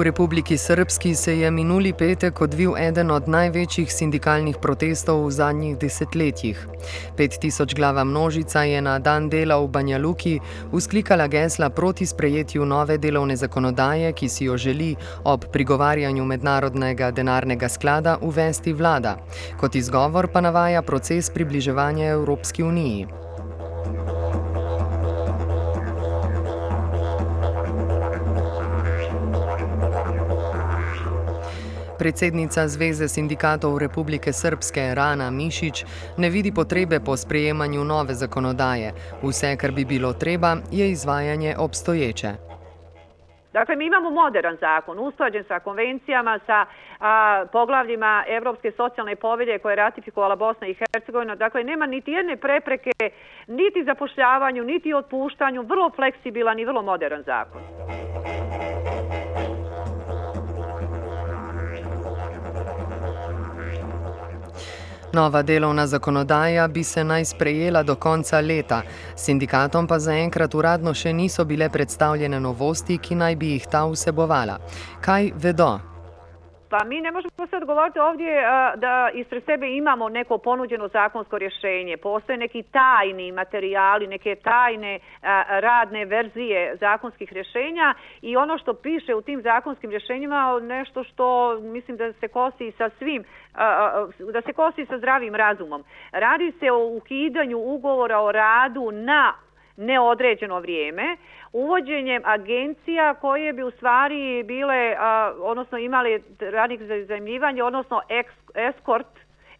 V Republiki Srpski se je minuli petek odvil eden od največjih sindikalnih protestov v zadnjih desetletjih. 5000 glava množica je na dan dela v Banja Luki usklikala gesla proti sprejetju nove delovne zakonodaje, ki si jo želi ob prigovarjanju mednarodnega denarnega sklada uvesti vlada. Kot izgovor pa navaja proces približevanja Evropski uniji. Predsednica Zveze sindikatov Republike Srpske Rana Mišić ne vidi potrebe po sprejemanju nove zakonodaje. Vse, kar bi bilo treba, je izvajanje obstoječe. Dakle, mi imamo modern zakon, usklađen sa konvencijama, sa a, poglavljima Evropske socijalne povelje koje je ratifikovala Bosna i Hercegovina. Dakle, nema niti jedne prepreke, niti zapošljavanju, niti otpuštanju. Vrlo fleksibilan i vrlo modern zakon. Nova delovna zakonodaja bi se naj sprejela do konca leta, sindikatom pa zaenkrat uradno še niso bile predstavljene novosti, ki naj bi jih ta vsebovala. Kaj vedo? Pa mi ne možemo sad govoriti ovdje da ispred sebe imamo neko ponuđeno zakonsko rješenje. Postoje neki tajni materijali, neke tajne radne verzije zakonskih rješenja i ono što piše u tim zakonskim rješenjima nešto što mislim da se kosi sa svim, da se kosi sa zdravim razumom. Radi se o ukidanju ugovora o radu na neodređeno vrijeme, uvođenjem agencija koje bi u stvari bile, odnosno imali radnik za izajemljivanje, odnosno eskort,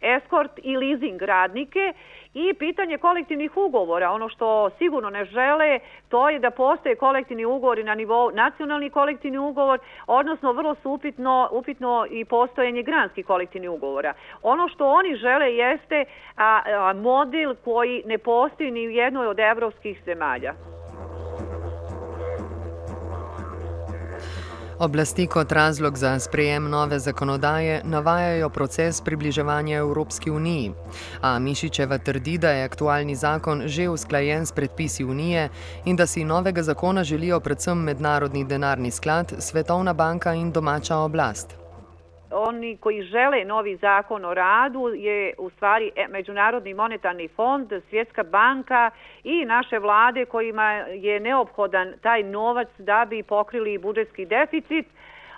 eskort i leasing radnike i pitanje kolektivnih ugovora. Ono što sigurno ne žele, to je da postoje kolektivni ugovori na nivou nacionalni kolektivni ugovor, odnosno vrlo su upitno, upitno i postojanje granskih kolektivnih ugovora. Ono što oni žele jeste a, a, model koji ne postoji ni u jednoj od evropskih zemalja. Oblasti kot razlog za sprejem nove zakonodaje navajajo proces približevanja Evropski uniji. A Mišičeva trdi, da je aktualni zakon že usklajen s predpisi unije in da si novega zakona želijo predvsem Mednarodni denarni sklad, Svetovna banka in domača oblast oni koji žele novi zakon o radu je u stvari e, Međunarodni monetarni fond, Svjetska banka i naše vlade kojima je neophodan taj novac da bi pokrili budžetski deficit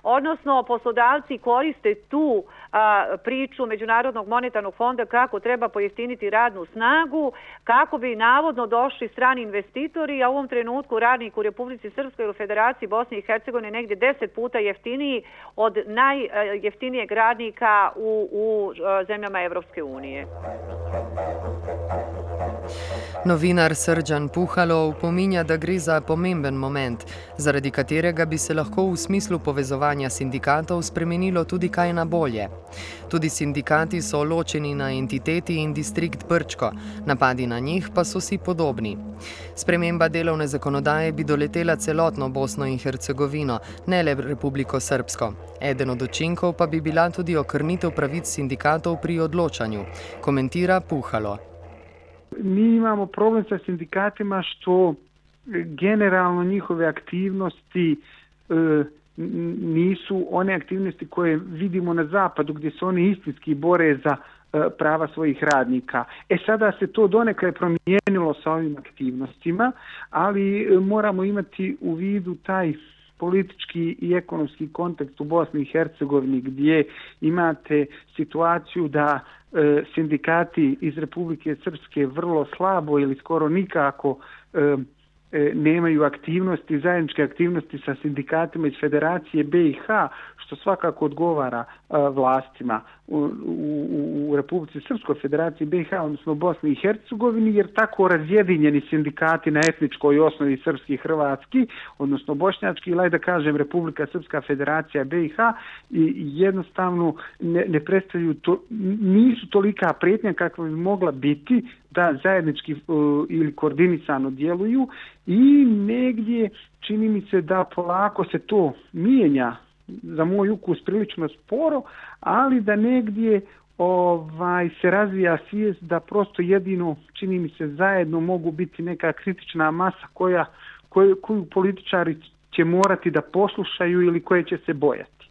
odnosno poslodavci koriste tu a, priču Međunarodnog monetarnog fonda kako treba pojeftiniti radnu snagu, kako bi navodno došli strani investitori, a u ovom trenutku radnik u Republici Srpskoj ili Federaciji Bosne i Hercegovine negdje deset puta jeftiniji od najjeftinijeg radnika u, u zemljama Evropske unije. Novinar Srđan Puhalo upominja, da gre za pomemben moment, zaradi katerega bi se lahko v smislu povezovanja sindikatov spremenilo tudi kaj na bolje. Tudi sindikati so ločeni na entiteti in distrikt Brčko, napadi na njih pa so si podobni. Sprememba delovne zakonodaje bi doletela celotno Bosno in Hercegovino, ne le Republiko Srpsko. Eden od učinkov pa bi bila tudi okrnitev pravic sindikatov pri odločanju, komentira Puhalo. Mi imamo problem sa sindikatima što e, generalno njihove aktivnosti e, nisu one aktivnosti koje vidimo na zapadu gdje se oni istinski bore za e, prava svojih radnika. E sada se to donekle promijenilo sa ovim aktivnostima, ali e, moramo imati u vidu taj politički i ekonomski kontekst u Bosni i Hercegovini gdje imate situaciju da E, sindikati iz Republike Srpske vrlo slabo ili skoro nikako e, e, nemaju aktivnosti, zajedničke aktivnosti sa sindikatima iz Federacije BiH, što svakako odgovara vlastima u, u, u Republici Srpskoj federaciji BiH, odnosno Bosni i Hercegovini, jer tako razjedinjeni sindikati na etničkoj osnovi srpski i hrvatski, odnosno bošnjački, ili da kažem Republika Srpska federacija BiH, i jednostavno ne, ne predstavljaju, to, nisu tolika prijetnja kakva bi mogla biti da zajednički uh, ili koordinisano djeluju i negdje čini mi se da polako se to mijenja za moj ukus prilično sporo, ali da negdje ovaj se razvija svijest da prosto jedino čini mi se zajedno mogu biti neka kritična masa koja koju, koju političari će morati da poslušaju ili koje će se bojati.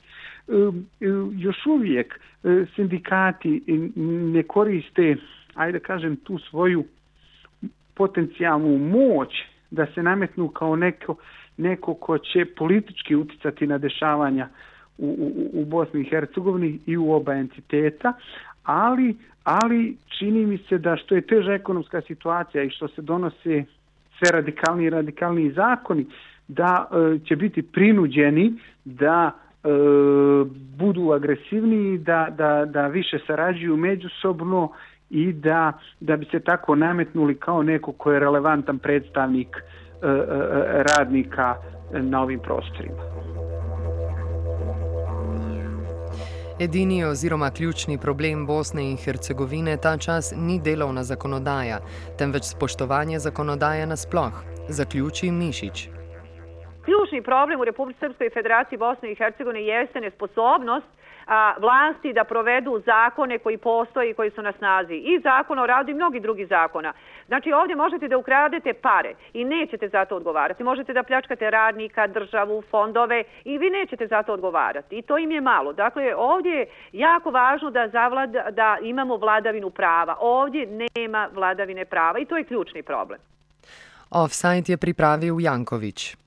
E, e, još uvijek e, sindikati ne koriste, ajde kažem, tu svoju potencijalnu moć da se nametnu kao neko, neko ko će politički uticati na dešavanja u, u, u Bosni i Hercegovini i u oba entiteta, ali, ali čini mi se da što je teža ekonomska situacija i što se donose sve radikalni i radikalni zakoni, da e, će biti prinuđeni da e, budu agresivniji, da, da, da više sarađuju međusobno i da, da bi se tako nametnuli kao neko ko je relevantan predstavnik e, E, e, radnika na ovim prostorima. Edini oziroma ključni problem Bosne in Hercegovine ta čas ni delovna zakonodaja, temveč spoštovanje zakonodaje nasploh, zaključi Mišić. Ključni problem u Republike Srpskoj federaciji Bosne i Hercegovine jeste nesposobnost a, vlasti da provedu zakone koji postoji i koji su na snazi. I zakon o radu i mnogi drugi zakona. Znači ovdje možete da ukradete pare i nećete za to odgovarati. Možete da pljačkate radnika, državu, fondove i vi nećete za to odgovarati. I to im je malo. Dakle, ovdje je jako važno da, zavlada, da imamo vladavinu prava. Ovdje nema vladavine prava i to je ključni problem. Offside je pripravio Janković.